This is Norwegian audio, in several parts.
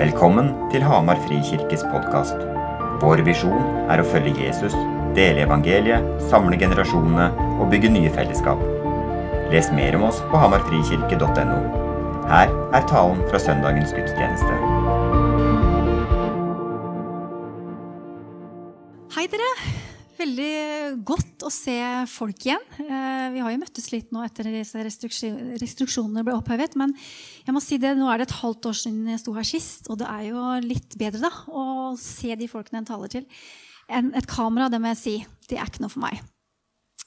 Velkommen til Hamar Frikirkes podkast. Vår visjon er å følge Jesus, dele evangeliet, samle generasjonene og bygge nye fellesskap. Les mer om oss på hamarfrikirke.no. Her er talen fra søndagens gudstjeneste. Hei, dere. Veldig godt å se folk igjen. Eh, Vi har jo møttes litt nå etter disse restriksjonene ble opphevet. Men jeg må si det, nå er det et halvt år siden jeg sto her sist, og det er jo litt bedre da, å se de folkene en taler til. enn Et kamera, det må jeg si, det er ikke noe for meg.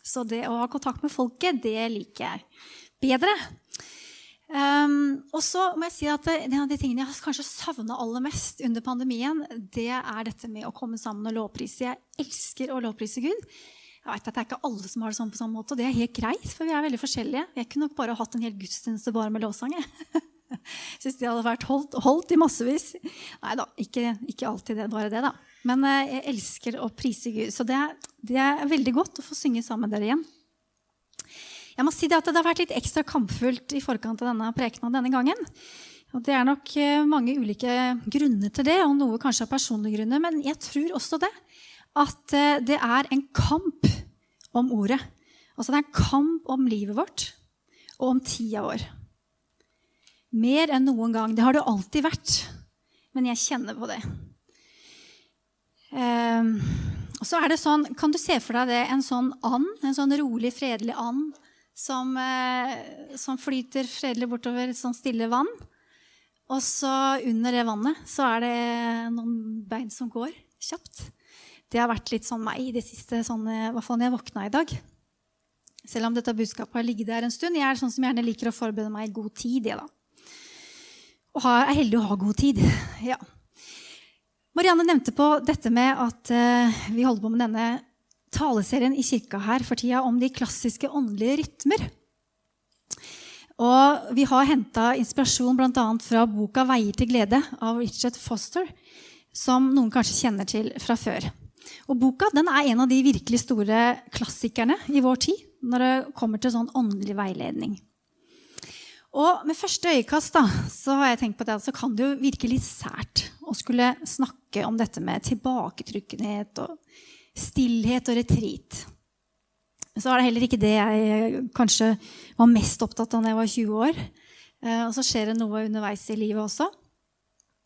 Så det å ha kontakt med folket, det liker jeg bedre. Um, og så må jeg si at det- En av de tingene jeg har kanskje savna aller mest under pandemien, det er dette med å komme sammen og lovprise. Jeg elsker å lovprise Gud. Jeg vet at Det er ikke alle som har det sånn på samme måte, og det er helt greit, for vi er veldig forskjellige. Jeg kunne nok bare hatt en hel gudstjeneste bare med lovsang. Syns det hadde vært holdt, holdt i massevis. Nei da, ikke, ikke alltid det, bare det, da. Men eh, jeg elsker å prise Gud. Så det er, det er veldig godt å få synge sammen med dere igjen. Jeg må si det at det har vært litt ekstra kampfullt i forkant av denne prekenen denne gangen. Og det er nok eh, mange ulike grunner til det, og noe kanskje av personlige grunner. Men jeg tror også det. At eh, det er en kamp om ordet. Altså det er en kamp om livet vårt og om tida vår. Mer enn noen gang. Det har det alltid vært. Men jeg kjenner på det. Um, og så er det sånn, Kan du se for deg det, en sånn and, en sånn rolig, fredelig and som, uh, som flyter fredelig bortover et sånn stille vann? Og så under det vannet så er det noen bein som går kjapt. Det har vært litt sånn meg i det siste, sånn, hva hvert fall når jeg våkna i dag. Selv om dette budskapet har ligget der en stund. Jeg er sånn som gjerne liker å forberede meg i god tid. Jeg, da. Og er heldig å ha god tid. Ja. Marianne nevnte på dette med at eh, vi holder på med denne taleserien i kirka her for tida om de klassiske åndelige rytmer. Og vi har henta inspirasjon bl.a. fra boka 'Veier til glede' av Richard Foster, som noen kanskje kjenner til fra før. Og Boka den er en av de virkelig store klassikerne i vår tid når det kommer til sånn åndelig veiledning. Og med første øyekast da, så har jeg tenkt på det så kan det jo virke litt sært å skulle snakke om dette med tilbaketrukkenhet og stillhet og retreat. Så er det heller ikke det jeg kanskje var mest opptatt av da jeg var 20 år. Eh, Og så skjer det noe underveis i livet også.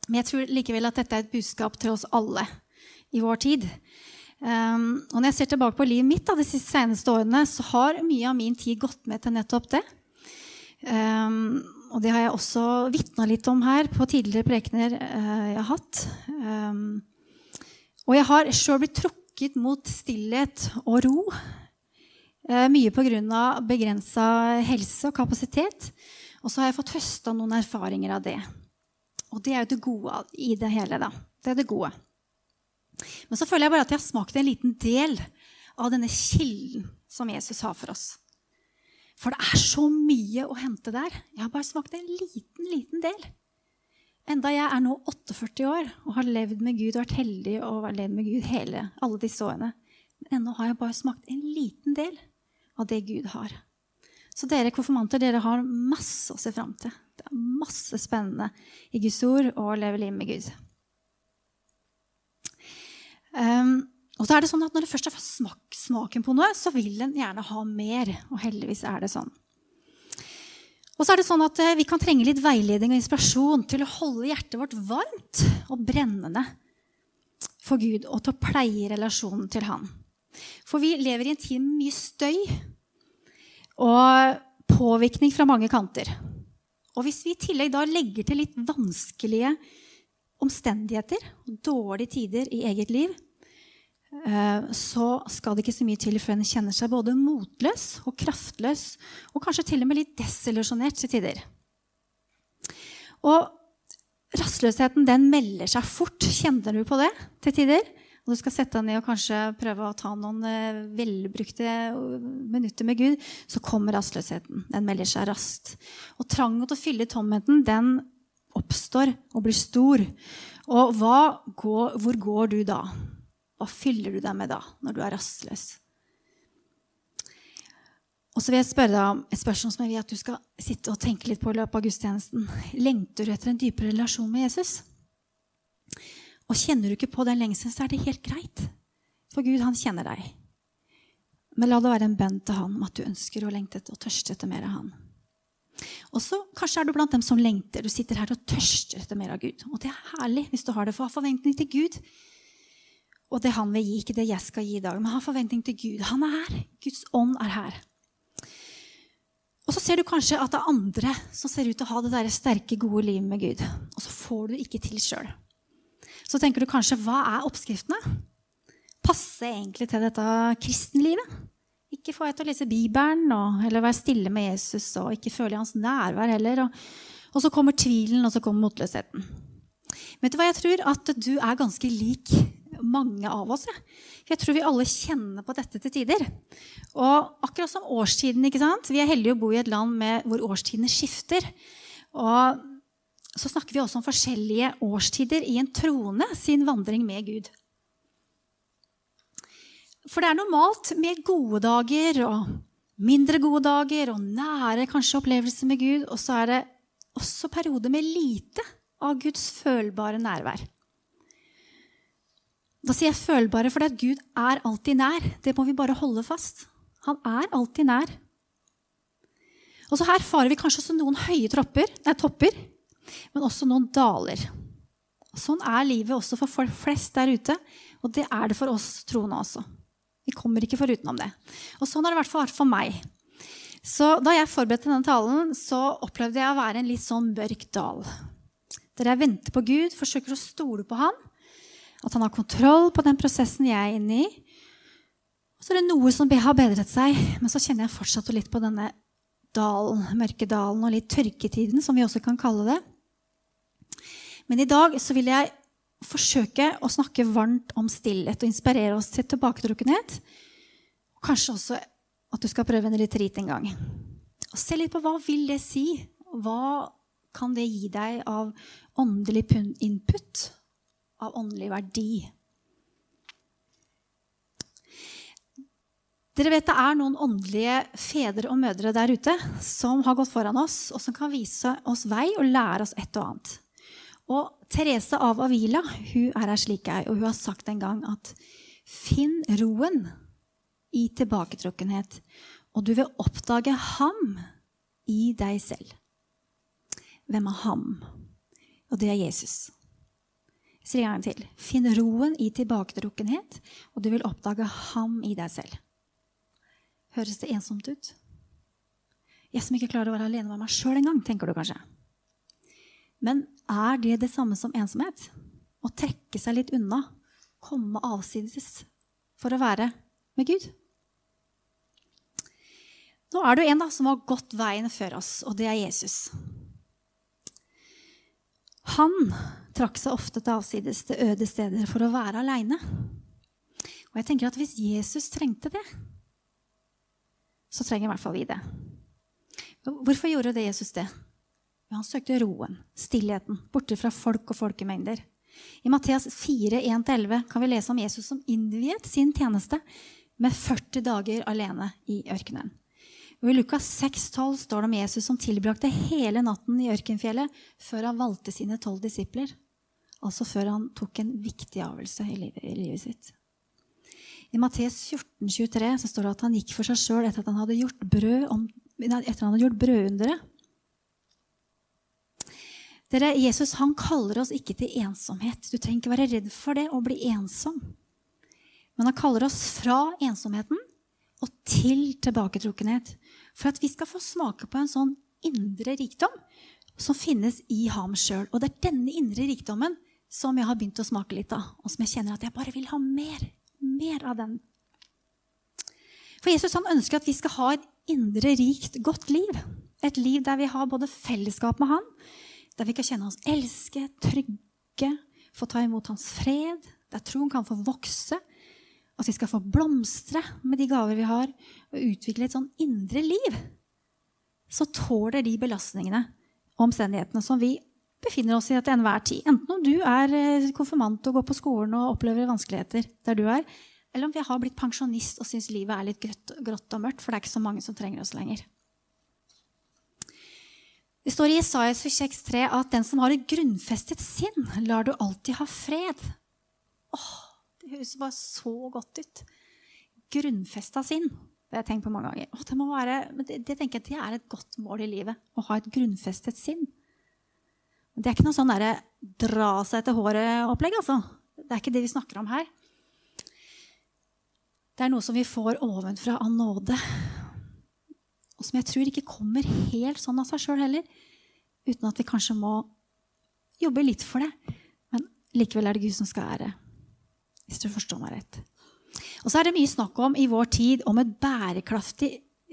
Men jeg tror likevel at dette er et budskap til oss alle i vår tid. Um, og når jeg ser tilbake på livet mitt da, de siste seneste årene, så har mye av min tid gått med til nettopp det. Um, og det har jeg også vitna litt om her på tidligere prekener uh, jeg har hatt. Um, og jeg har sjøl blitt trukket mot stillhet og ro. Uh, mye pga. begrensa helse og kapasitet. Og så har jeg fått høsta noen erfaringer av det. Og det er jo det gode i det hele. da. Det er det gode. Men så føler jeg bare at jeg har smakt en liten del av denne kilden som Jesus har for oss. For det er så mye å hente der. Jeg har bare smakt en liten, liten del. Enda jeg er nå 48 år og har levd med Gud og vært heldig og har levd med Gud hele, alle disse årene. Men ennå har jeg bare smakt en liten del av det Gud har. Så dere konfirmanter, dere har masse å se fram til. Det er masse spennende i Guds ord og å leve livet med Gud. Um, og så er det sånn at Når det først har smak, smaken på noe, så vil en gjerne ha mer. Og heldigvis er det sånn. Og så er det sånn at eh, Vi kan trenge litt veiledning og inspirasjon til å holde hjertet vårt varmt og brennende for Gud og til å pleie relasjonen til Han. For vi lever i en tid med mye støy og påvirkning fra mange kanter. Og hvis vi i tillegg da legger til litt vanskelige omstendigheter og dårlige tider i eget liv, eh, så skal det ikke så mye til før en kjenner seg både motløs og kraftløs, og kanskje til og med litt desillusjonert til tider. Og rastløsheten den melder seg fort. Kjenner du på det til tider? Og du skal sette deg ned og kanskje prøve å ta noen eh, velbrukte minutter med Gud, så kommer rastløsheten. Den melder seg raskt. Og trangen til å fylle tomheten, den oppstår og blir stor. Og går, hvor går du da? Hva fyller du deg med da, når du er rastløs? Og så vil jeg spørre deg om et spørsmål som jeg vil at du skal sitte og tenke litt på i løpet av gudstjenesten. Lengter du etter en dypere relasjon med Jesus? Og kjenner du ikke på den lengselen, så er det helt greit. For Gud, han kjenner deg. Men la det være en bønn til han om at du ønsker å lengte og tørste etter mer av han. Og så Kanskje er du blant dem som lengter. Du sitter her og tørster etter mer av Gud. Og det er herlig hvis du har det, for ha forventning til Gud. Og det han vil gi, ikke det jeg skal gi i dag. Men ha forventning til Gud. Han er her. Guds ånd er her. Og så ser du kanskje at det er andre som ser ut til å ha det der sterke, gode livet med Gud. Og så får du ikke til sjøl. Så tenker du kanskje hva er oppskriftene? Passer egentlig til dette kristenlivet? Ikke få jeg til å lese Bibelen og, eller være stille med Jesus og ikke føle hans nærvær heller. Og, og så kommer tvilen, og så kommer motløsheten. Vet du hva jeg tror? At du er ganske lik mange av oss. Jeg tror vi alle kjenner på dette til tider. Og akkurat som årstiden, ikke sant? Vi er heldige å bo i et land med, hvor årstidene skifter. Og så snakker vi også om forskjellige årstider i en troende sin vandring med Gud. For det er normalt med gode dager og mindre gode dager og nære kanskje opplevelser med Gud. Og så er det også perioder med lite av Guds følbare nærvær. Da sier jeg følbare, for Gud er alltid nær. Det må vi bare holde fast. Han er alltid nær. Og så Her farer vi kanskje også noen høye tropper, nei, topper, men også noen daler. Sånn er livet også for folk flest der ute, og det er det for oss troende også. Vi kommer ikke forutenom det. Og sånn har det vært for, for meg. Så da jeg forberedte denne talen, så opplevde jeg å være en litt sånn mørk dal. Der jeg venter på Gud, forsøker å stole på Han. At han har kontroll på den prosessen jeg er inne i. Og så er det noe som har bedret seg, men så kjenner jeg fortsatt litt på denne dalen, mørke dalen og litt tørketiden, som vi også kan kalle det. Men i dag så vil jeg forsøke å snakke varmt om stillhet og inspirere oss til tilbaketrukkenhet. Kanskje også at du skal prøve en retreat en gang. Og se litt på hva vil det si? Hva kan det gi deg av åndelig input? Av åndelig verdi? Dere vet Det er noen åndelige fedre og mødre der ute som har gått foran oss, og som kan vise oss vei og lære oss et og annet. Og Therese av Avila hun er her slik jeg, og hun har sagt en gang at finn roen i tilbaketrukkenhet, og du vil oppdage ham i deg selv. Hvem er ham? Og det er Jesus. Jeg sier en gang til. Finn roen i tilbaketrukkenhet, og du vil oppdage ham i deg selv. Høres det ensomt ut? Jeg som ikke klarer å være alene med meg sjøl engang, tenker du kanskje. Men er det det samme som ensomhet? Å trekke seg litt unna, komme avsides for å være med Gud? Nå er det jo en da, som har gått veien før oss, og det er Jesus. Han trakk seg ofte til avsides til øde steder for å være aleine. Og jeg tenker at hvis Jesus trengte det, så trenger i hvert fall vi det. Hvorfor gjorde det Jesus det? Han søkte roen, stillheten, borte fra folk og folkemengder. I Matteas 4, 1-11 kan vi lese om Jesus som innviet sin tjeneste med 40 dager alene i ørkenen. Og I Lukas 6, 12 står det om Jesus som tilbrakte hele natten i ørkenfjellet før han valgte sine tolv disipler. Altså før han tok en viktig avgjørelse i i livet sitt. I Matteus 14, 23 så står det at han gikk for seg sjøl etter at han hadde gjort brød om, etter han hadde gjort brødundere. Dere, Jesus han kaller oss ikke til ensomhet. Du trenger ikke være redd for det å bli ensom. Men han kaller oss fra ensomheten og til tilbaketrukkenhet. For at vi skal få smake på en sånn indre rikdom som finnes i ham sjøl. Og det er denne indre rikdommen som jeg har begynt å smake litt av, og som jeg kjenner at jeg bare vil ha mer. Mer av den. For Jesus han ønsker at vi skal ha et indre rikt, godt liv. Et liv der vi har både fellesskap med han, der vi kan kjenne oss elske, trygge, få ta imot hans fred, der troen kan få vokse, at vi skal få blomstre med de gaver vi har, og utvikle et sånn indre liv, så tåler de belastningene og omstendighetene som vi befinner oss i til enhver tid. Enten om du er eh, konfirmant og går på skolen og opplever vanskeligheter der du er, eller om vi har blitt pensjonist og syns livet er litt grått og mørkt, for det er ikke så mange som trenger oss lenger. Det står i Isaias 26,3 at den som har et grunnfestet sinn, lar du alltid ha fred. Åh, det høres bare så godt ut. Grunnfesta sinn. Det har jeg tenkt på mange ganger. Åh, det, være, det, det, tenker jeg det er et godt mål i livet. Å ha et grunnfestet sinn. Det er ikke noe sånn derre dra seg etter håret-opplegg, altså. Det er ikke det vi snakker om her. Det er noe som vi får ovenfra av nåde. Og som jeg tror ikke kommer helt sånn av seg sjøl heller. Uten at vi kanskje må jobbe litt for det. Men likevel er det Gud som skal ære. Hvis du forstår meg rett. Og så er det mye snakk om i vår tid om et bærekraftig,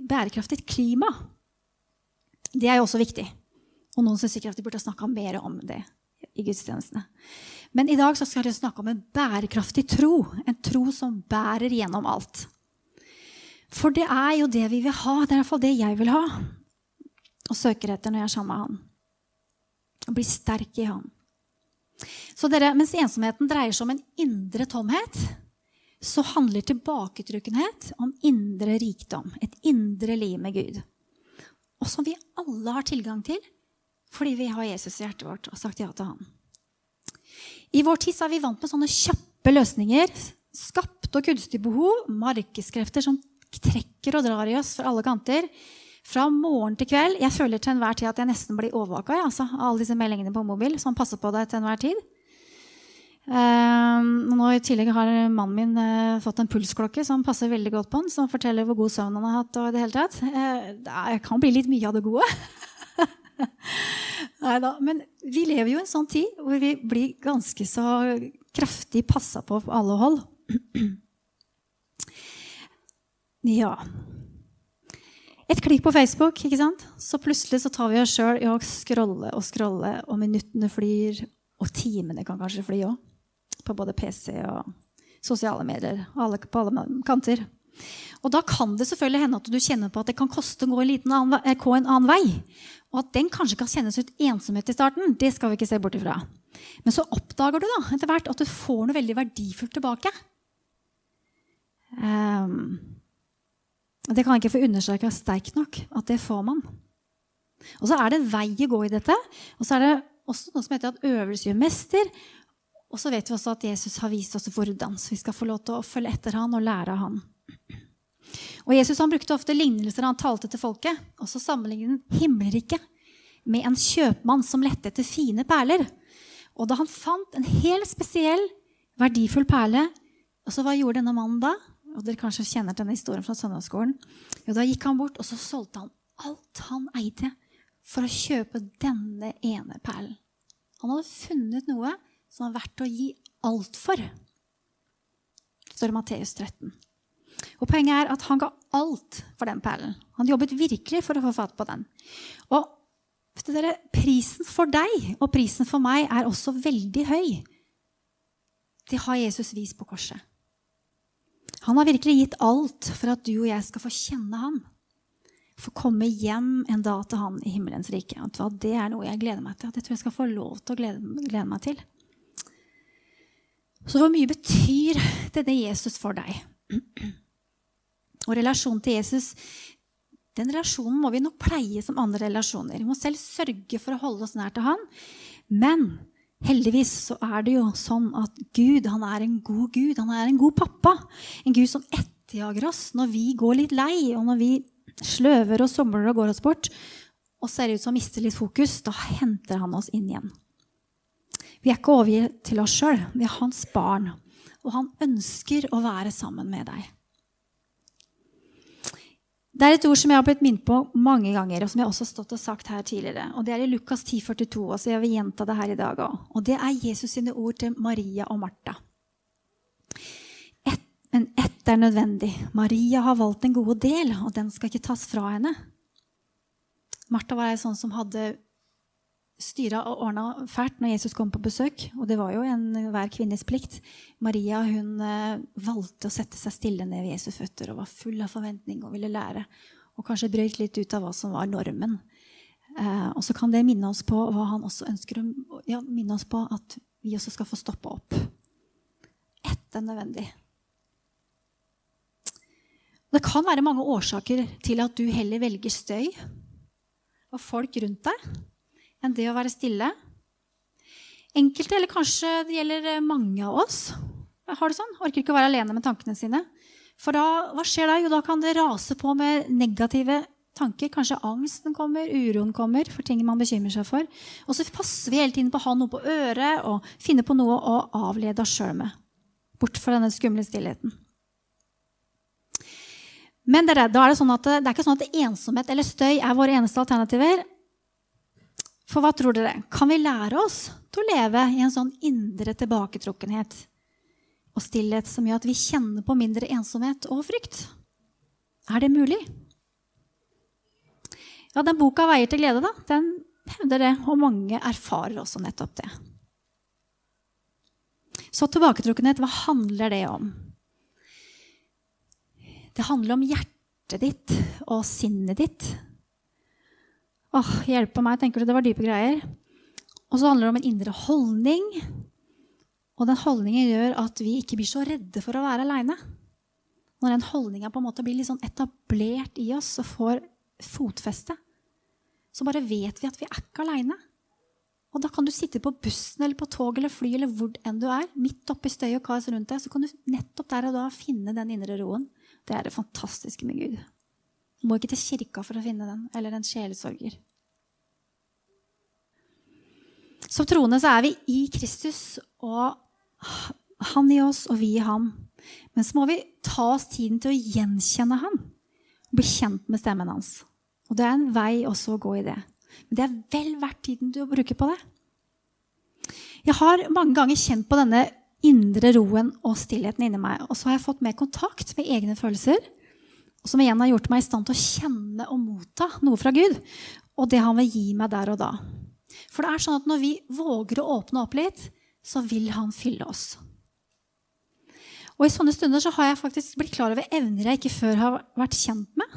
bærekraftig klima. Det er jo også viktig. Og noen syns sikkert at de burde snakka mer om det i gudstjenestene. Men i dag skal jeg snakke om en bærekraftig tro. En tro som bærer gjennom alt. For det er jo det vi vil ha. Det er i hvert fall det jeg vil ha. Og søker etter når jeg er sammen med Han. Å bli sterk i Han. Så dere, Mens ensomheten dreier seg om en indre tomhet, så handler tilbaketrukkenhet om indre rikdom. Et indre liv med Gud. Og som vi alle har tilgang til fordi vi har Jesus i hjertet vårt og sagt ja til Han. I vår tid er vi vant med sånne kjappe løsninger. Skapte og kunstige behov, markedskrefter som trekker og drar i oss fra alle kanter. Fra morgen til kveld. Jeg føler til enhver tid at jeg nesten blir overvåka altså, av alle disse meldingene på mobil som passer på deg til enhver tid. Um, nå I tillegg har mannen min uh, fått en pulsklokke som passer veldig godt på han, som forteller hvor god søvn han har hatt. og det hele tatt. Uh, kan bli litt mye av det gode. Neida. Men vi lever jo i en sånn tid hvor vi blir ganske så kraftig passa på på alle hold. Ja. Et klikk på Facebook, ikke sant? så plutselig så tar vi oss sjøl i å scrolle og scrolle, og minuttene flyr, og timene kan kanskje fly òg. På både PC og sosiale medier. Alle, på alle kanter. Og da kan det selvfølgelig hende at du kjenner på at det kan koste å gå en, liten annen, eh, gå en annen vei. Og at den kanskje kan kjennes ut ensomhet i starten. Det skal vi ikke se bort ifra. Men så oppdager du da etter hvert at du får noe veldig verdifullt tilbake. Um, det kan jeg ikke få understreka sterkt nok at det får man. Og så er det en vei å gå i dette. Og så er det også noe som heter at øvelse gjør mester. Og så vet vi også at Jesus har vist oss hvordan. Så vi skal få lov til å følge etter han og lære av han. Og Jesus han brukte ofte lignelser han talte til folket. Og så sammenlignet himmelriket med en kjøpmann som lette etter fine perler. Og da han fant en helt spesiell, verdifull perle, og så hva gjorde denne mannen da? Og dere kanskje kjenner denne historien fra søndagsskolen. Jo, da gikk han bort, og så solgte han alt han eide, for å kjøpe denne ene perlen. Han hadde funnet noe som var verdt å gi alt for. Står i Matteus 13. Og Poenget er at han ga alt for den perlen. Han jobbet virkelig for å få fatt på den. Og dere, prisen for deg og prisen for meg er også veldig høy. Det har Jesus vist på korset. Han har virkelig gitt alt for at du og jeg skal få kjenne han. Få komme hjem en dag til han i himmelens rike. Det er noe jeg gleder meg til. Det tror jeg skal få lov til å glede, glede meg til. Så hvor mye betyr denne Jesus for deg? Og relasjonen til Jesus den relasjonen må vi nok pleie som andre relasjoner. Vi må selv sørge for å holde oss nær til han. Men Heldigvis så er det jo sånn at Gud han er en god Gud. Han er en god pappa. En Gud som etterjager oss når vi går litt lei, og når vi sløver og somler og går oss bort og ser ut som å miste litt fokus. Da henter han oss inn igjen. Vi er ikke overgitt til oss sjøl. Vi er hans barn. Og han ønsker å være sammen med deg. Det er et ord som jeg har blitt minnet på mange ganger, og som jeg også har stått og sagt her tidligere. Og Det er i Lukas 10, 42, og så jeg vil gjenta det her i dag òg. Og det er Jesus sine ord til Maria og Martha. Et, men ett er nødvendig. Maria har valgt en god del, og den skal ikke tas fra henne. Martha var ei sånn som hadde styra og ordna fælt når Jesus kom på besøk. Og det var jo enhver kvinnes plikt. Maria hun eh, valgte å sette seg stille ned ved Jesus' føtter og var full av forventning og ville lære. Og kanskje brøyt litt ut av hva som var normen. Eh, og så kan det minne oss på hva han også ønsker å ja, minne oss på at vi også skal få stoppe opp. Ett er nødvendig. Det kan være mange årsaker til at du heller velger støy og folk rundt deg enn det å være stille. Enkelte, eller kanskje det gjelder mange av oss, har det sånn. Orker ikke å være alene med tankene sine. For da, hva skjer da? Jo, da kan det rase på med negative tanker. Kanskje angsten kommer, uroen kommer for ting man bekymrer seg for. Og så passer vi hele tiden på å ha noe på øret og finne på noe å avlede oss sjøl med. Bort fra denne skumle stillheten. Men det er, da er det, sånn at det, det er ikke sånn at ensomhet eller støy er våre eneste alternativer. For hva tror dere? Kan vi lære oss til å leve i en sånn indre tilbaketrukkenhet og stillhet som gjør at vi kjenner på mindre ensomhet og frykt? Er det mulig? Ja, den boka 'Veier til glede' da, den hevder det, og mange erfarer også nettopp det. Så tilbaketrukkenhet, hva handler det om? Det handler om hjertet ditt og sinnet ditt. Åh, hjelpe meg, tenker du. Det var dype greier. Og så handler det om en indre holdning. Og den holdningen gjør at vi ikke blir så redde for å være aleine. Når den holdninga blir litt sånn etablert i oss og får fotfeste, så bare vet vi at vi er ikke aleine. Og da kan du sitte på bussen eller på tog eller fly eller hvor enn du er, midt oppi støy og kaos rundt deg, så kan du nettopp der og da finne den indre roen. Det er det fantastiske med Gud. Må ikke til kirka for å finne den, eller en sjelesorger. Som troende så er vi i Kristus, og han i oss, og vi i ham. Men så må vi ta oss tiden til å gjenkjenne ham bli kjent med stemmen hans. Og det er en vei også å gå i det. Men det er vel verdt tiden du bruker på det. Jeg har mange ganger kjent på denne indre roen og stillheten inni meg. Og så har jeg fått mer kontakt med egne følelser, som igjen har gjort meg i stand til å kjenne og motta noe fra Gud. Og det han vil gi meg der og da. For det er sånn at når vi våger å åpne opp litt, så vil han fylle oss. Og i sånne stunder så har jeg faktisk blitt klar over evner jeg ikke før har vært kjent med.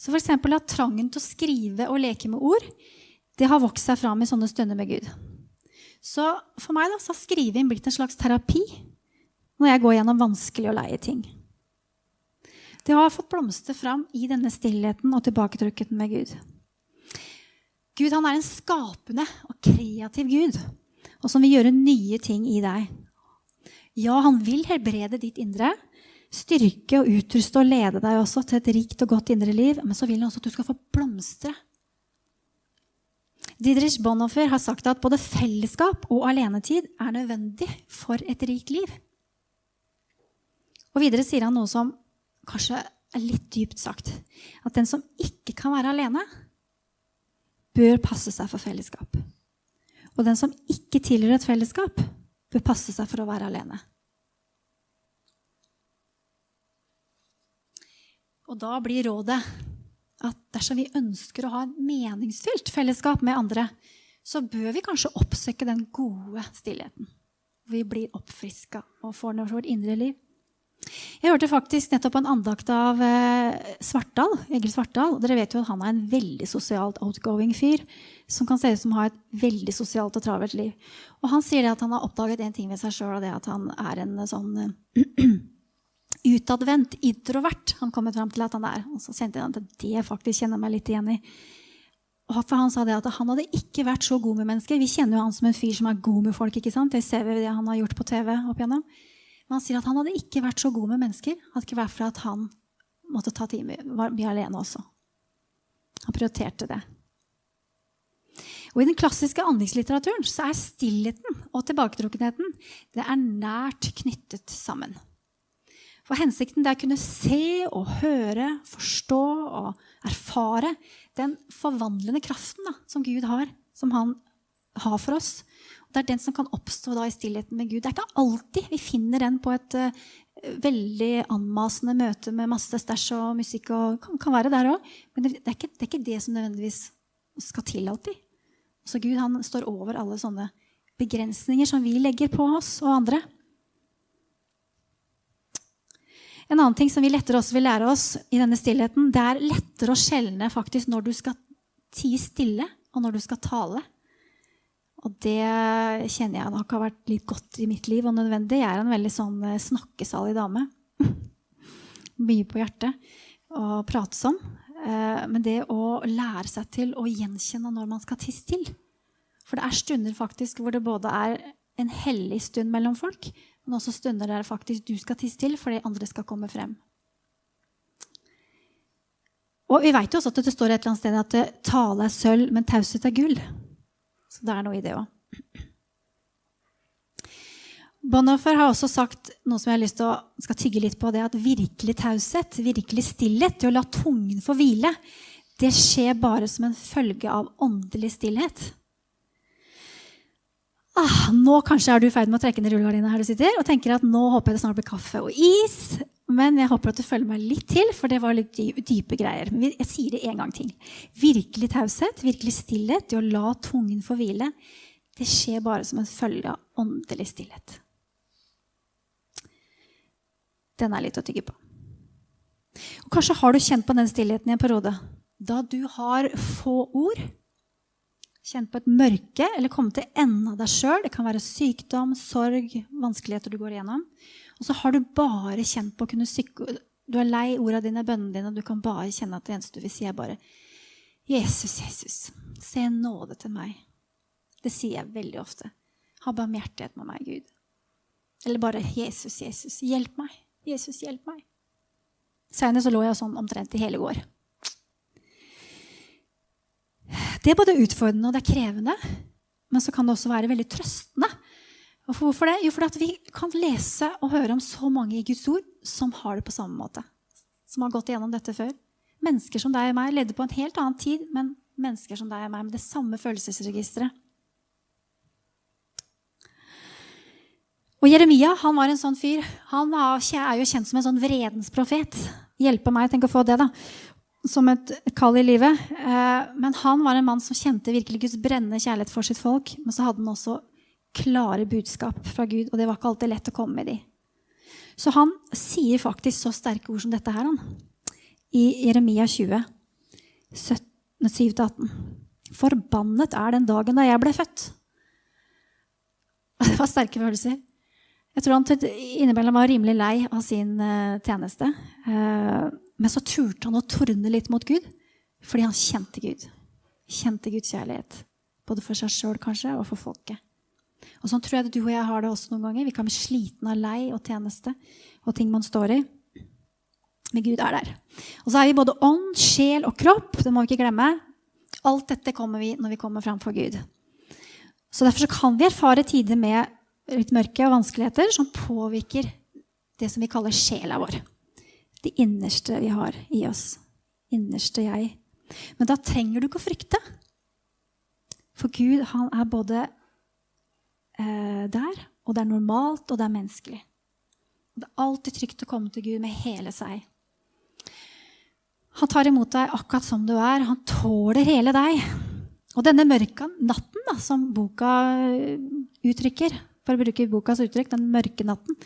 Så f.eks. at trangen til å skrive og leke med ord det har vokst seg fram i sånne stunder med Gud. Så for meg da, så har skriving blitt en slags terapi når jeg går gjennom vanskelige og leie ting. Det har fått blomstre fram i denne stillheten og tilbaketrukket med Gud. Gud han er en skapende og kreativ Gud, og som vil gjøre nye ting i deg. Ja, han vil helbrede ditt indre, styrke og utruste og lede deg også til et rikt og godt indre liv, men så vil han også at du skal få blomstre Didrich Bonhoeffer har sagt at både fellesskap og alenetid er nødvendig for et rikt liv. Og videre sier han noe som kanskje litt dypt sagt. At den som ikke kan være alene, bør passe seg for fellesskap. Og den som ikke tilhører et fellesskap, bør passe seg for å være alene. Og da blir rådet at dersom vi ønsker å ha en meningsfylt fellesskap med andre, så bør vi kanskje oppsøke den gode stillheten. Vi blir oppfriska og får noe for vårt indre liv. Jeg hørte faktisk nettopp en andakt av eh, Svartdal, Egil Svartdal. Dere vet jo at han er en veldig sosialt outgoing fyr. Som kan se ut som har et veldig sosialt og travelt liv. Og han sier at han har oppdaget en ting ved seg sjøl, og det at han er en sånn utadvendt, introvert han kommet fram til at han er. Og så kjente jeg at det faktisk kjenner meg litt igjen i. For Han sa det at han hadde ikke vært så god med mennesker. Vi kjenner jo han som en fyr som er god med folk. ikke sant? Det ser vi ved det han har gjort på TV opp igjennom. Men han sier at han hadde ikke vært så god med mennesker. Hadde ikke vært for at han måtte ta time, var mye alene også. Han prioriterte det. Og I den klassiske andingslitteraturen så er stillheten og tilbaketrukkenheten det er nært knyttet sammen. For hensikten er å kunne se og høre, forstå og erfare den forvandlende kraften da, som Gud har, som han har for oss. Det er den som kan oppstå da, i stillheten med Gud. Det er ikke alltid vi finner den på et uh, veldig anmasende møte med masse stæsj og musikk. og kan, kan være der også. Men det, det, er ikke, det, er ikke, det som nødvendigvis skal til alltid. Så Gud han står over alle sånne begrensninger som vi legger på oss og andre. En annen ting som vi lettere også vil lære oss i denne stillheten, det er lettere å skjelne faktisk når du skal tie stille, og når du skal tale. Og det kjenner jeg nok har vært litt godt i mitt liv og nødvendig. Jeg er en veldig sånn snakkesalig dame. Mye på hjertet å prate som. men det å lære seg til å gjenkjenne når man skal tisse til. For det er stunder faktisk hvor det både er en hellig stund mellom folk, men også stunder der faktisk du skal tisse til fordi andre skal komme frem. Og vi vet jo også at det står et eller annet sted at eh, tale er sølv, men taushet er gull. Så det er noe i det òg. Bonhoeffer har også sagt noe som jeg har lyst til å skal tygge litt på, det at virkelig taushet, virkelig stillhet, det å la tungen få hvile, det skjer bare som en følge av åndelig stillhet. Ah, nå kanskje er du i ferd med å trekke ned rullegardina her og tenker at nå håper jeg det snart blir kaffe og is. Men jeg håper at du følger meg litt til, for det var litt dype greier. Men jeg sier det en gang til. Virkelig taushet, virkelig stillhet, det å la tungen få hvile, det skjer bare som en følge av åndelig stillhet. Den er litt å tygge på. Og kanskje har du kjent på den stillheten i en periode. Da du har få ord, kjent på et mørke eller kommet til enden av deg sjøl. Det kan være sykdom, sorg, vanskeligheter du går igjennom. Og så har du bare kjent på å kunne sykke Du er lei orda dine, bønnene dine, og du kan bare kjenne at det eneste du vil si, er bare Jesus, Jesus, se nåde til meg. Det sier jeg veldig ofte. Ha barmhjertighet med meg, Gud. Eller bare Jesus, Jesus, hjelp meg. Jesus, hjelp meg. Senere så lå jeg sånn omtrent i hele går. Det er både utfordrende og det er krevende, men så kan det også være veldig trøstende. Hvorfor det? Jo, fordi vi kan lese og høre om så mange i Guds ord som har det på samme måte. Som har gått igjennom dette før. Mennesker som deg og meg levde på en helt annen tid, men mennesker som deg og meg med det samme følelsesregisteret. Og Jeremia han var en sånn fyr. Han er jo kjent som en sånn vredens profet. Hjelpe meg, tenk å få det, da. Som et kall i livet. Eh, men han var en mann som kjente virkelig Guds brennende kjærlighet for sitt folk. Men så hadde han også klare budskap fra Gud, og det var ikke alltid lett å komme med de. Så han sier faktisk så sterke ord som dette her, han. I Jeremia 20, 7-18. Forbannet er den dagen da jeg ble født. Det var sterke følelser. Jeg tror han innimellom var rimelig lei av sin uh, tjeneste. Uh, men så turte han å tordne litt mot Gud fordi han kjente Gud. Kjente Guds kjærlighet. Både for seg sjøl kanskje, og for folket. Og Sånn tror jeg du og jeg har det også noen ganger. Vi kan bli slitne av lei og tjeneste og ting man står i. Men Gud er der. Og så er vi både ånd, sjel og kropp. Det må vi ikke glemme. Alt dette kommer vi når vi kommer framfor Gud. Så Derfor så kan vi erfare tider med litt mørke og vanskeligheter som påvirker det som vi kaller sjela vår. Det innerste vi har i oss. Innerste jeg. Men da trenger du ikke å frykte. For Gud, han er både eh, der, og det er normalt, og det er menneskelig. Det er alltid trygt å komme til Gud med hele seg. Han tar imot deg akkurat som du er. Han tåler hele deg. Og denne mørke natten, da, som boka uttrykker, for å bruke bokas uttrykk, den mørke natten,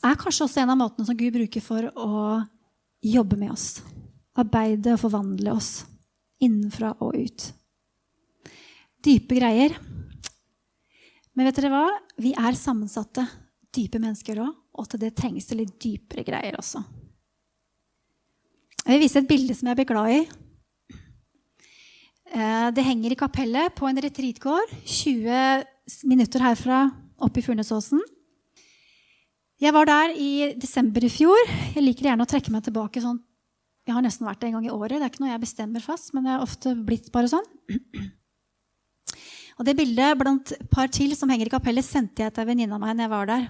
er kanskje også en av måtene som Gud bruker for å jobbe med oss. Arbeide og forvandle oss innenfra og ut. Dype greier. Men vet dere hva? Vi er sammensatte, dype mennesker òg. Og til det trengs det litt dypere greier også. Jeg vil vise et bilde som jeg blir glad i. Eh, det henger i kapellet på en retreatgård 20 minutter herfra oppe i Furnesåsen. Jeg var der i desember i fjor. Jeg liker gjerne å trekke meg tilbake sånn Jeg har nesten vært det en gang i året. Det er ikke noe jeg bestemmer fast, men det er ofte blitt bare sånn. Og Det bildet blant par til som henger i kapellet, sendte jeg til en venninne av meg når jeg var der.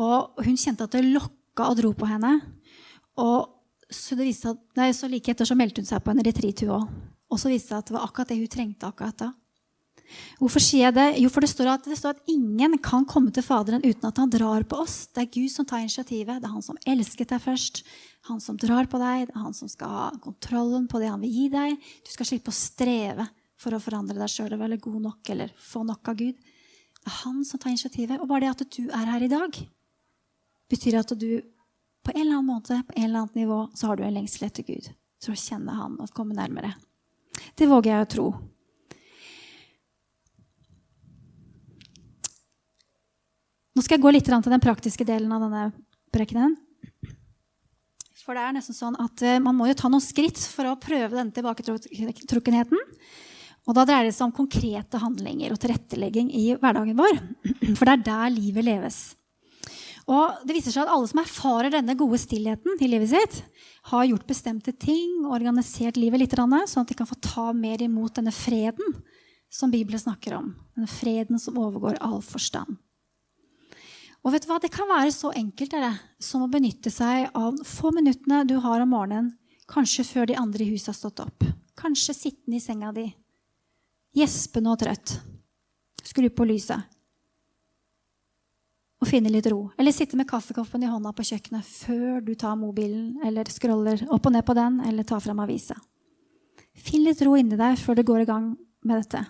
Og hun kjente at det lokka og dro på henne. Og så, det viste at, nei, så like etter så meldte hun seg på en retreat, hun òg. Og så viste det at det var akkurat det hun trengte akkurat da. Hvorfor sier jeg det? Jo, for det står, at, det står at ingen kan komme til Faderen uten at han drar på oss. Det er Gud som tar initiativet. Det er han som elsket deg først. Han som drar på deg. Det er han som skal ha kontrollen på det han vil gi deg. Du skal slippe å streve for å forandre deg sjøl eller være god nok eller få nok av Gud. Det er han som tar initiativet. Og bare det at du er her i dag, betyr at du på en eller annen måte, på en eller annet nivå, så har du en lengsel etter Gud. For å kjenne han og komme nærmere. Det våger jeg å tro. Nå skal jeg gå litt til den praktiske delen av denne prekenen. For det er nesten sånn at eh, man må jo ta noen skritt for å prøve denne tilbaketrukkenheten. Og da dreier det seg om konkrete handlinger og tilrettelegging i hverdagen vår. For det er der livet leves. Og det viser seg at alle som erfarer denne gode stillheten i livet sitt, har gjort bestemte ting organisert livet litt, sånn at de kan få ta mer imot denne freden som Bibelen snakker om. Denne freden som overgår all forstand. Og vet du hva? Det kan være så enkelt dere, som å benytte seg av få minuttene du har om morgenen, kanskje før de andre i huset har stått opp. Kanskje sittende i senga di, gjespende og trøtt. Skru på lyset. Og finne litt ro. Eller sitte med kaffekoppen i hånda på kjøkkenet før du tar mobilen eller scroller opp og ned på den, eller tar fram avisa. Finn litt ro inni deg før du går i gang med dette.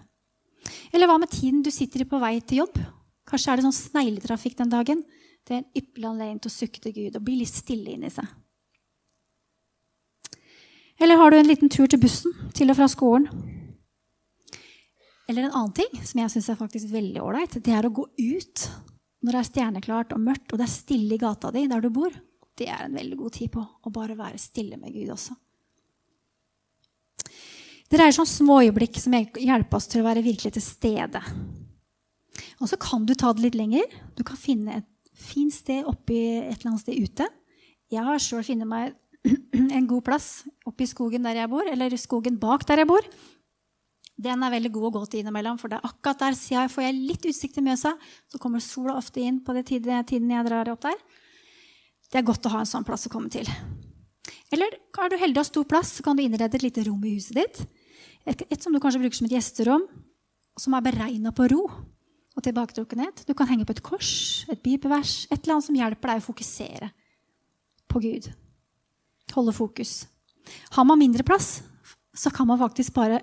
Eller hva med tiden du sitter i på vei til jobb Kanskje er det sånn snegletrafikk den dagen. Det er en ypperlig anledning til å sukke til Gud og bli litt stille inni seg. Eller har du en liten tur til bussen til og fra skolen? Eller en annen ting som jeg syns er faktisk veldig ålreit, det er å gå ut når det er stjerneklart og mørkt, og det er stille i gata di der du bor. Det er en veldig god tid på å bare være stille med Gud også. Det dreier seg om små øyeblikk som hjelper oss til å være virkelig til stede. Og så kan du ta det litt lenger. Du kan finne et fint sted oppi et eller annet sted ute. Jeg har sjøl funnet meg en god plass oppi skogen der jeg bor, eller skogen bak der jeg bor. Den er veldig god å gå til innimellom, for det er akkurat der får jeg litt utsikt til Mjøsa. Så kommer sola ofte inn på den tiden jeg drar opp der. Det er godt å ha en sånn plass å komme til. Eller er du heldig og har stor plass, så kan du innrede et lite rom i huset ditt. Et, et som du kanskje bruker som et gjesterom, som er beregna på ro og tilbaketrukkenhet. Du kan henge på et kors, et bibelvers, et eller annet som hjelper deg å fokusere på Gud. Holde fokus. Har man mindre plass, så kan man faktisk bare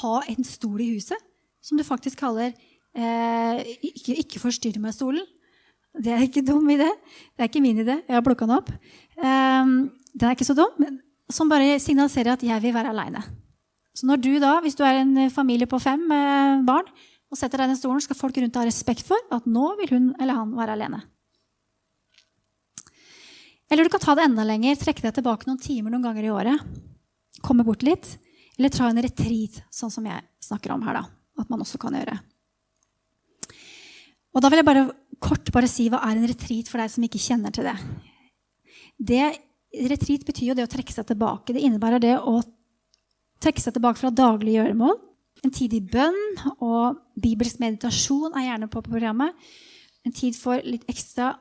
ha en stol i huset som du faktisk kaller eh, ikke, ikke forstyrr meg-stolen. Det er ikke dum idé. Det er ikke min idé. Jeg har plukka den opp. Um, den er ikke så dum, som bare signaliserer at jeg vil være aleine. Så når du da, hvis du er en familie på fem med barn, og setter deg i den stolen, skal folk rundt deg ha respekt for at nå vil hun eller han være alene. Eller du kan ta det enda lenger, trekke deg tilbake noen timer noen ganger i året. Komme bort litt. Eller ta en retreat, sånn som jeg snakker om her. da, At man også kan gjøre. Og da vil jeg bare kort bare si hva er en retreat for deg som ikke kjenner til det. det retreat betyr jo det å trekke seg tilbake. Det innebærer det å trekke seg tilbake fra daglige gjøremål en tid i bønn og bibelsk meditasjon er gjerne på programmet. En tid for litt ekstra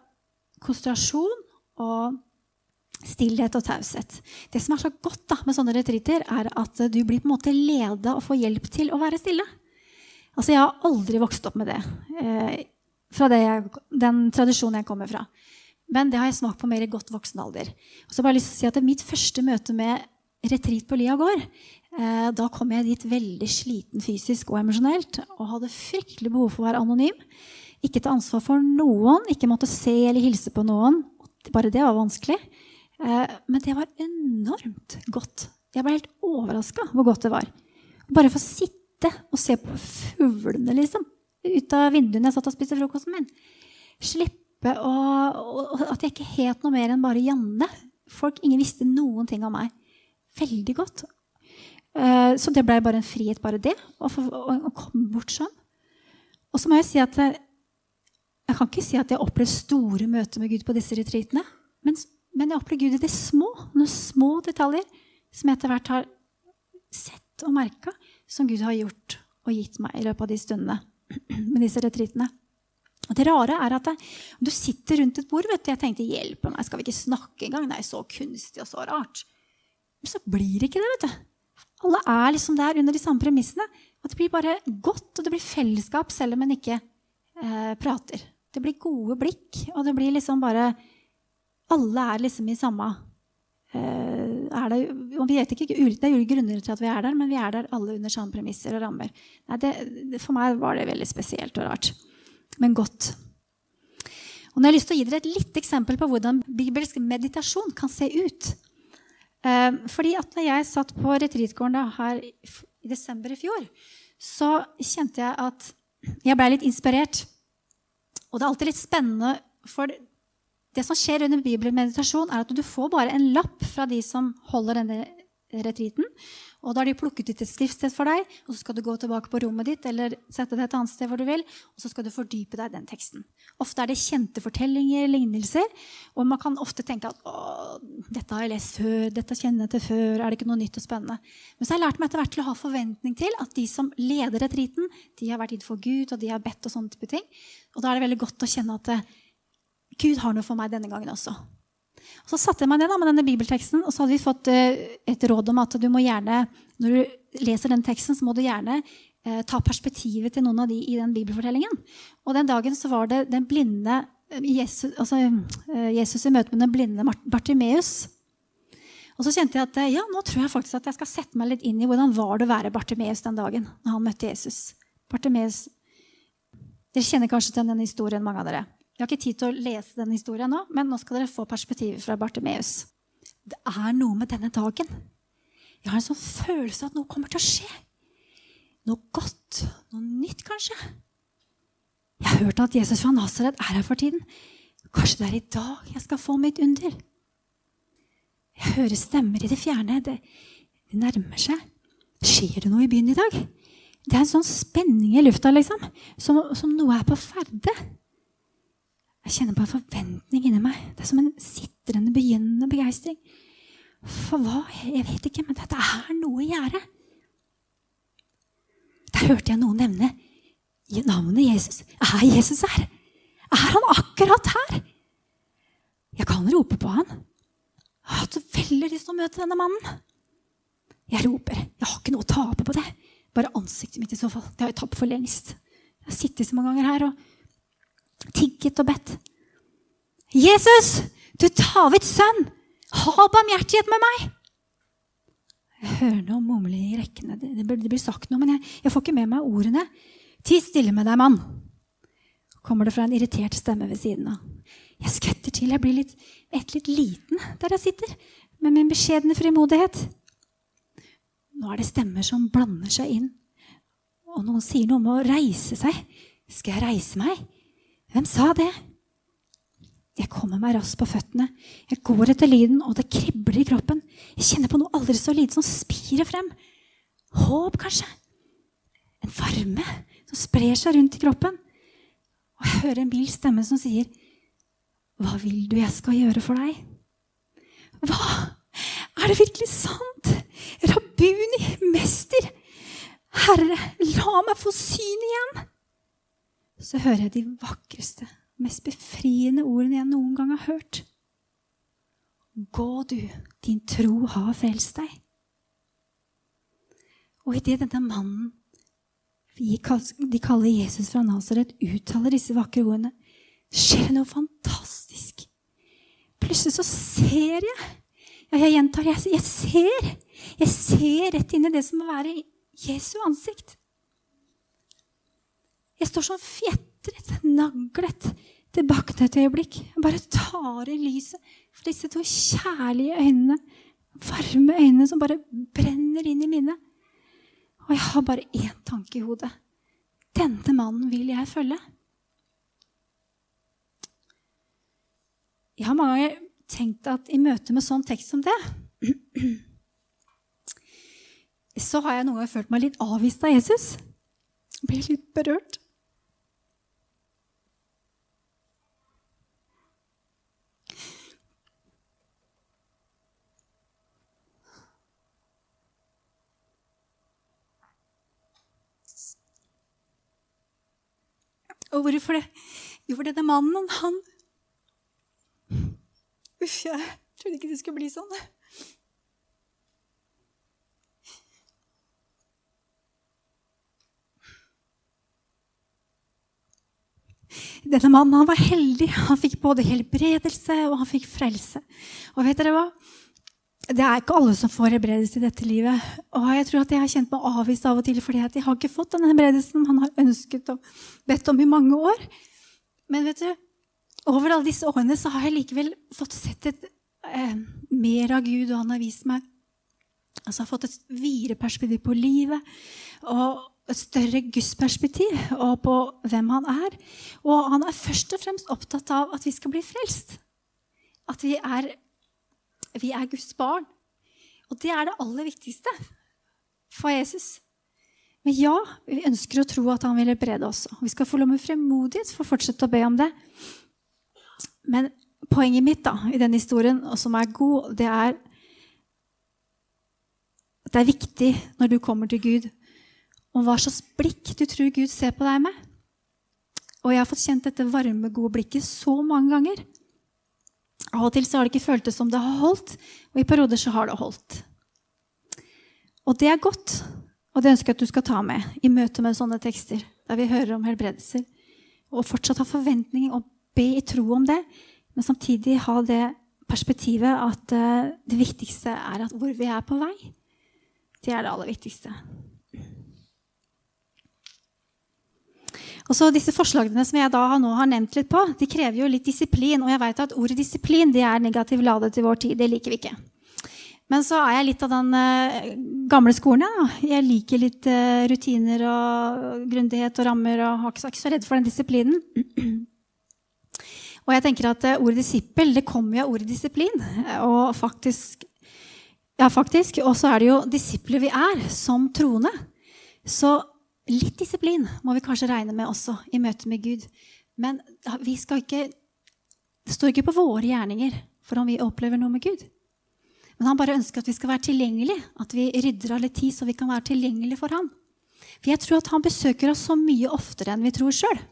konsentrasjon og stillhet og taushet. Det som er så godt da, med sånne retriter, er at du blir på en måte leda og får hjelp til å være stille. Altså, Jeg har aldri vokst opp med det, eh, fra det jeg, den tradisjonen jeg kommer fra. Men det har jeg smakt på mer i godt voksen alder. Og så bare lyst til å si at Mitt første møte med retreat på Lia gård Eh, da kom jeg dit veldig sliten fysisk og emosjonelt og hadde fryktelig behov for å være anonym. Ikke ta ansvar for noen, ikke måtte se eller hilse på noen. Bare det var vanskelig. Eh, men det var enormt godt. Jeg ble helt overraska hvor godt det var. Bare få sitte og se på fuglene liksom, ut av vinduene jeg satt og spiste frokosten min. Slippe å, At jeg ikke het noe mer enn bare Janne. Folk, Ingen visste noen ting om meg. Veldig godt. Eh, så det ble bare en frihet, bare det. Å, komme bort sånn. Og så må jeg si at jeg, jeg kan ikke si at jeg har opplevd store møter med Gud på disse retreatene. Men, men jeg opplever Gud i det små. Noen små detaljer som jeg etter hvert har sett og merka, som Gud har gjort og gitt meg i løpet av de stundene med disse retreatene. Og det rare er at jeg, du sitter rundt et bord vet du, Jeg tenkte hjelpe meg, skal vi ikke snakke engang? Det er så kunstig og så rart. Men så blir det ikke det. vet du. Alle er liksom der under de samme premissene. Og det blir bare godt, og det blir fellesskap selv om en ikke eh, prater. Det blir gode blikk, og det blir liksom bare Alle er liksom i samme eh, er det, ikke, Det er ulike grunner til at vi er der, men vi er der alle under samme premisser og rammer. Nei, det, for meg var det veldig spesielt og rart. Men godt. Og nå har jeg lyst til å gi dere et lite eksempel på hvordan bibelsk meditasjon kan se ut. Eh, fordi at når jeg satt på retreatgården her i desember i fjor, så kjente jeg at jeg blei litt inspirert. Og det er alltid litt spennende, for det som skjer under bibelmeditasjon, er at du får bare en lapp fra de som holder denne retriten. Og da har de plukket ut et skriftsted for deg, og så skal du gå tilbake på rommet ditt eller sette det et annet sted hvor du vil, og så skal du fordype deg i den teksten. Ofte er det kjente fortellinger, lignelser, og man kan ofte tenke at å, dette har jeg lest før, dette kjenner jeg til før, er det ikke noe nytt og spennende? Men så har jeg lært meg etter hvert til å ha forventning til at de som leder retriten, de har vært innenfor Gud, og de har bedt og sånne type ting. Og da er det veldig godt å kjenne at Gud har noe for meg denne gangen også. Og så satte jeg meg ned da, med denne bibelteksten, og så hadde vi fått uh, et råd om at du må gjerne, når du leser den teksten, så må du gjerne uh, ta perspektivet til noen av de i den bibelfortellingen. Og den dagen så var det den blinde eh, Jesus, altså, uh, Jesus i møte med den blinde Bartimeus. Og så kjente jeg at ja, nå tror jeg faktisk at jeg skal sette meg litt inn i hvordan var det å være Bartimeus den dagen når han møtte Jesus. Bartimeus, Dere kjenner kanskje til den historien, mange av dere. Jeg har ikke tid til å lese denne historien nå, men nå skal dere få perspektivet fra Bartimeus. Det er noe med denne dagen. Jeg har en sånn følelse at noe kommer til å skje. Noe godt. Noe nytt, kanskje. Jeg har hørt at Jesus fra Nasaret er her for tiden. Kanskje det er i dag jeg skal få mitt under. Jeg hører stemmer i det fjerne. Det, det nærmer seg. Skjer det noe i byen i dag? Det er en sånn spenning i lufta, liksom. Som, som noe er på ferde. Jeg kjenner på en forventning inni meg. Det er som en sitrende, begynnende begeistring. For hva? Jeg vet ikke, men dette er noe i gjære. Der hørte jeg noen nevne navnet Jesus. Er Jesus her? Er han akkurat her? Jeg kan rope på han. Jeg har hatt veldig lyst til å møte denne mannen. Jeg roper. Jeg har ikke noe å tape på det. Bare ansiktet mitt i så fall. Det har jeg tapt for lengst. Jeg har sittet så mange ganger her og tigget og bedt. Jesus, du Davids sønn, ha barmhjertighet med meg! Jeg hører noe mumle i rekkene. Det, blir sagt noe, men jeg, jeg, får ikke med meg ordene. Ti stille med deg, mann! kommer det fra en irritert stemme ved siden av. Jeg skvetter til. Jeg blir litt, et litt liten der jeg sitter, med min beskjedne frimodighet. Nå er det stemmer som blander seg inn, og noen sier noe om å reise seg. Skal jeg reise meg? Hvem sa det? Jeg kommer meg raskt på føttene. Jeg går etter lyden, og det kribler i kroppen. Jeg kjenner på noe aldri så lite som spirer frem. Håp, kanskje? En varme som sprer seg rundt i kroppen. Og jeg hører en mild stemme som sier, 'Hva vil du jeg skal gjøre for deg?' Hva? Er det virkelig sant? Rabuni, mester! Herre, la meg få syn igjen! Så hører jeg de vakreste, mest befriende ordene jeg noen gang har hørt. Gå, du, din tro har frelst deg. Og idet denne mannen de kaller Jesus fra Nasaret, uttaler disse vakre ordene, skjer det noe fantastisk. Plutselig så ser jeg. Ja, jeg gjentar, jeg, jeg ser. Jeg ser rett inn i det som må være Jesu ansikt. Jeg står sånn fjetret, naglet, tilbake til et øyeblikk. Jeg bare tar i lyset for disse to kjærlige øynene. Varme øynene som bare brenner inn i minnet. Og jeg har bare én tanke i hodet. Denne mannen vil jeg følge. Jeg har mange ganger tenkt at i møte med sånn tekst som det så har jeg noen ganger følt meg litt avvist av Jesus. Blir litt berørt. Og hvorfor det? Jo, for denne mannen, han Uff, jeg trodde ikke det skulle bli sånn. Denne mannen han var heldig. Han fikk både helbredelse og han fikk frelse. Og vet dere hva? Det er ikke alle som får helbredelse i dette livet. Og jeg tror at jeg har kjent meg avvist av og til fordi at jeg har ikke fått den helbredelsen han har ønsket og bedt om i mange år. Men vet du, over alle disse årene så har jeg likevel fått sett et, eh, mer av Gud, og han har vist meg altså har fått et videre perspektiv på livet og et større gudsperspektiv og på hvem han er. Og han er først og fremst opptatt av at vi skal bli frelst. at vi er, vi er Guds barn. Og det er det aller viktigste for Jesus. Men ja, vi ønsker å tro at han vil helbrede oss. Vi skal få lov med fremodighet for å fortsette å be om det. Men poenget mitt da, i denne historien, og som er god, det er at det er viktig når du kommer til Gud, om hva slags blikk du tror Gud ser på deg med. Og jeg har fått kjent dette varme, gode blikket så mange ganger. Av og til så har det ikke føltes som det har holdt, og i perioder så har det holdt. Og det er godt, og det ønsker jeg at du skal ta med i møte med sånne tekster, der vi hører om helbredelser. Og fortsatt ha forventninger og be i tro om det, men samtidig ha det perspektivet at uh, det viktigste er at hvor vi er på vei. Det er det aller viktigste. Og så Disse forslagene som jeg da nå har nevnt litt på, de krever jo litt disiplin. Og jeg vet at ordet disiplin det er negativ ladet til vår tid. Det liker vi ikke. Men så er jeg litt av den uh, gamle skolen. Ja. Jeg liker litt uh, rutiner og grundighet og rammer. og har ikke, så redd for den disiplinen. og jeg tenker at uh, Ordet disippel det kommer jo av ordet disiplin. Og faktisk, ja, faktisk. Og så er det jo disipler vi er, som troende. Så Litt disiplin må vi kanskje regne med også i møte med Gud. Men vi skal ikke, det står ikke på våre gjerninger for om vi opplever noe med Gud. Men han bare ønsker at vi skal være tilgjengelige, at vi rydder av litt tid så vi kan være tilgjengelige for ham. For jeg tror at han besøker oss så mye oftere enn vi tror sjøl.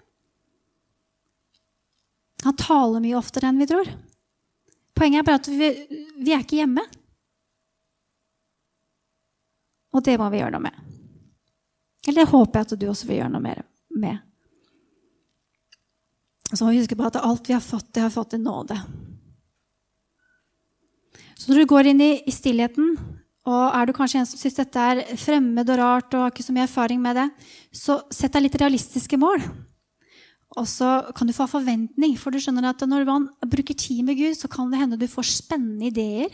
Han taler mye oftere enn vi tror. Poenget er bare at vi, vi er ikke hjemme. Og det må vi gjøre noe med. Eller det håper jeg at du også vil gjøre noe mer med. Så må vi huske på at alt vi har fått, det har fått en nåde. Så når du går inn i, i stillheten, og er du kanskje en som syns dette er fremmed og rart, og har ikke så mye erfaring med det, så sett deg litt realistiske mål. Og så kan du få forventning, for du skjønner at når man bruker tid med Gud, så kan det hende du får spennende ideer.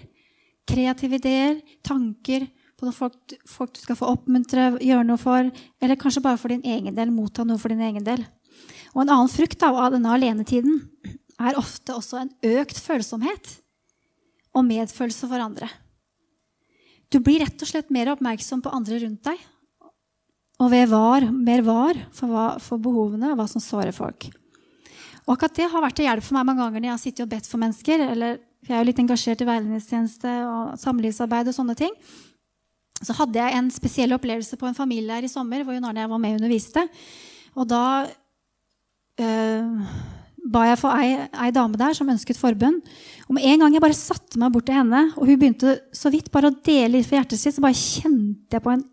Kreative ideer, tanker, på noen folk, folk, du skal få oppmuntre, gjøre noe for, eller kanskje bare for din egen del, motta noe for din egen del. Og En annen frukt av denne alenetiden er ofte også en økt følsomhet og medfølelse for andre. Du blir rett og slett mer oppmerksom på andre rundt deg. Og var, mer var for, hva, for behovene og hva som sårer folk. Og akkurat det har vært til hjelp for meg mange ganger når jeg har sittet og bedt for mennesker. eller Jeg er jo litt engasjert i veiledningstjeneste og samlivsarbeid og sånne ting så hadde jeg en spesiell opplevelse på en familie her i sommer hvor Jon Arne var med og underviste. Og da øh, ba jeg for ei, ei, dame der som ønsket forbønn. Og med en gang jeg bare satte meg bort til henne, og hun begynte så vidt bare å dele litt for hjertet sitt, så bare kjente jeg på en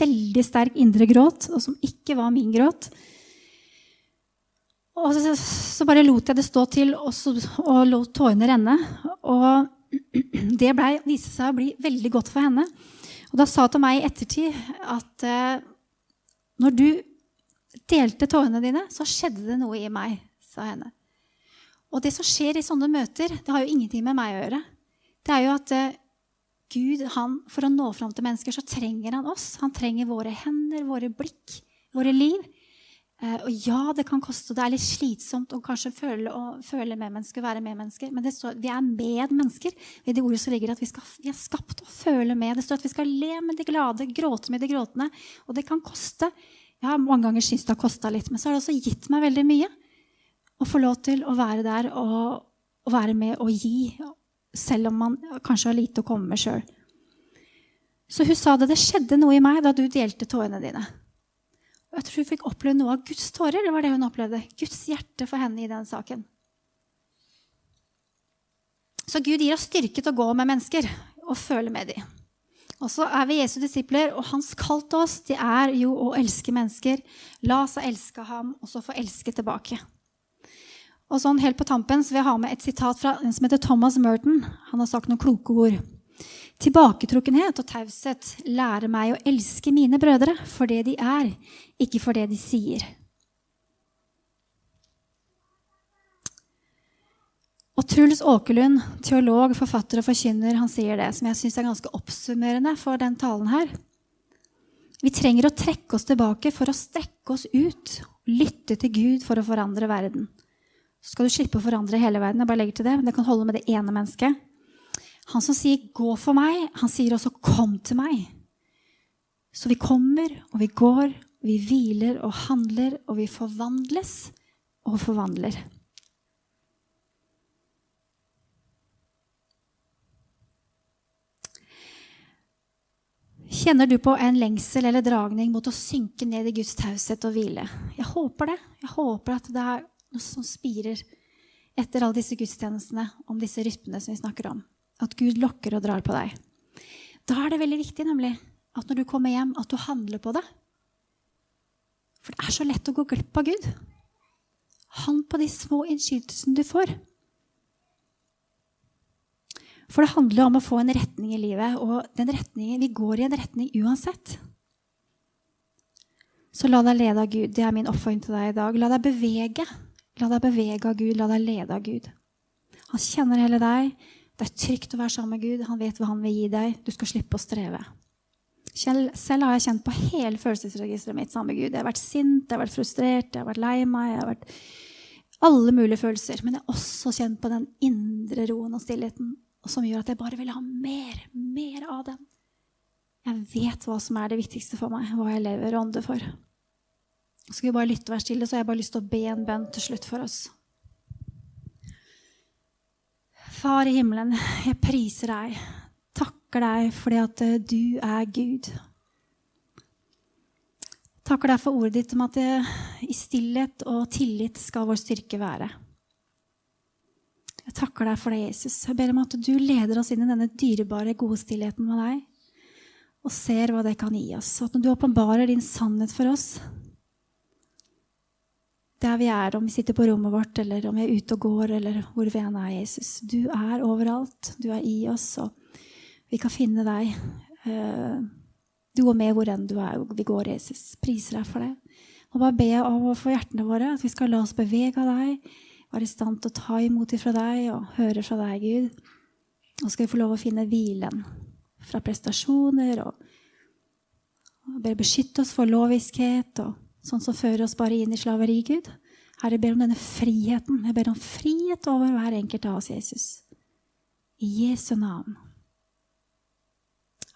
veldig sterk indre gråt, og som ikke var min gråt. Og så, så bare lot jeg det stå til, og, så, og lot tårene renne. Og det ble, viste seg å bli veldig godt for henne. Og da sa hun til meg i ettertid at eh, når du delte tårene dine, så skjedde det noe i meg, sa henne. Og det som skjer i sånne møter, det har jo ingenting med meg å gjøre. Det er jo at eh, Gud, han, for å nå fram til mennesker, så trenger han oss. Han trenger våre hender, våre blikk, våre liv. Eh, og ja, det kan koste, det er litt slitsomt å kanskje føle, å føle medmennesker, være medmennesker. Men det står, vi er medmennesker. I det ordet så ligger det at vi, skal, vi, er skapt å føle med. Det står at vi skal le med de glade, gråte med de gråtende. Og det kan koste. Jeg har mange ganger syntes det har kosta litt, men så har det også gitt meg veldig mye. Å få lov til å være der og, og være med og gi, selv om man kanskje har lite å komme med sjøl. Så hun sa det. Det skjedde noe i meg da du delte tårene dine. Og jeg tror hun fikk oppleve noe av Guds tårer. Det var det hun opplevde. Guds hjerte for henne i den saken. Så Gud gir oss styrke til å gå med mennesker og føle med dem. Og så er vi Jesu disipler, og hans kall til oss det er jo å elske mennesker. La oss elske ham, og så få elske tilbake. Og sånn Helt på tampen så vil jeg ha med et sitat fra en som heter Thomas Merton. Han har sagt noen kloke ord. Tilbaketrukkenhet og taushet lærer meg å elske mine brødre for det de er, ikke for det de sier. Og Truls Åkerlund, teolog, forfatter og forkynner, han sier det som jeg syns er ganske oppsummerende for den talen her. Vi trenger å trekke oss tilbake for å strekke oss ut, lytte til Gud for å forandre verden. Så skal du slippe å forandre hele verden. Jeg bare legger til Det men det kan holde med det ene mennesket. Han som sier 'gå for meg', han sier også 'kom til meg'. Så vi kommer, og vi går, vi hviler og handler, og vi forvandles og forvandler. Kjenner du på en lengsel eller dragning mot å synke ned i Guds taushet og hvile? Jeg håper det. Jeg håper at det er noe som spirer etter alle disse gudstjenestene om disse rytmene som vi snakker om. At Gud lokker og drar på deg. Da er det veldig viktig nemlig, at når du kommer hjem, at du handler på det. For det er så lett å gå glipp av Gud. Hand på de små innskytelsene du får. For det handler om å få en retning i livet, og vi går i en retning uansett. Så la deg lede av Gud. Det er min oppfordring til deg i dag. La deg bevege. La deg bevege av Gud. La deg lede av Gud. Han kjenner hele deg. Det er trygt å være sammen med Gud. Han vet hva han vil gi deg. Du skal slippe å streve. Selv har jeg kjent på hele følelsesregisteret mitt sammen med Gud. Jeg har vært sint, jeg har vært frustrert, jeg har vært lei meg. jeg har vært alle mulige følelser. Men jeg har også kjent på den indre roen og stillheten som gjør at jeg bare vil ha mer, mer av den. Jeg vet hva som er det viktigste for meg, hva jeg lever og ånder for. Skal vi bare lytte og være stille, så har jeg bare lyst til å be en bønn til slutt for oss. Far i himmelen, jeg priser deg, takker deg fordi at eh, du er Gud. Takker deg for ordet ditt om at det, i stillhet og tillit skal vår styrke være. Jeg takker deg for det, Jesus. Jeg ber om at du leder oss inn i denne dyrebare gode stillheten med deg, og ser hva det kan gi oss. Og at når du åpenbarer din sannhet for oss, der vi er, om vi sitter på rommet vårt, eller om vi er ute og går, eller hvor vi enn er, Jesus. Du er overalt. Du er i oss, og vi kan finne deg. Eh, du går med hvor enn du er, vi går, Jesus. Priser deg for det. Og bare be av få hjertene våre at vi skal la oss bevege av deg være i stand til å ta imot ifra deg og høre fra deg, Gud. Og skal vi få lov å finne hvilen fra prestasjoner og, og Bare beskytte oss for loviskhet og sånn som fører oss bare inn i slaveri, Gud. Herre, jeg ber om denne friheten. Jeg ber om frihet over hver enkelt av oss, Jesus. I Jesu navn.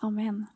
Amen.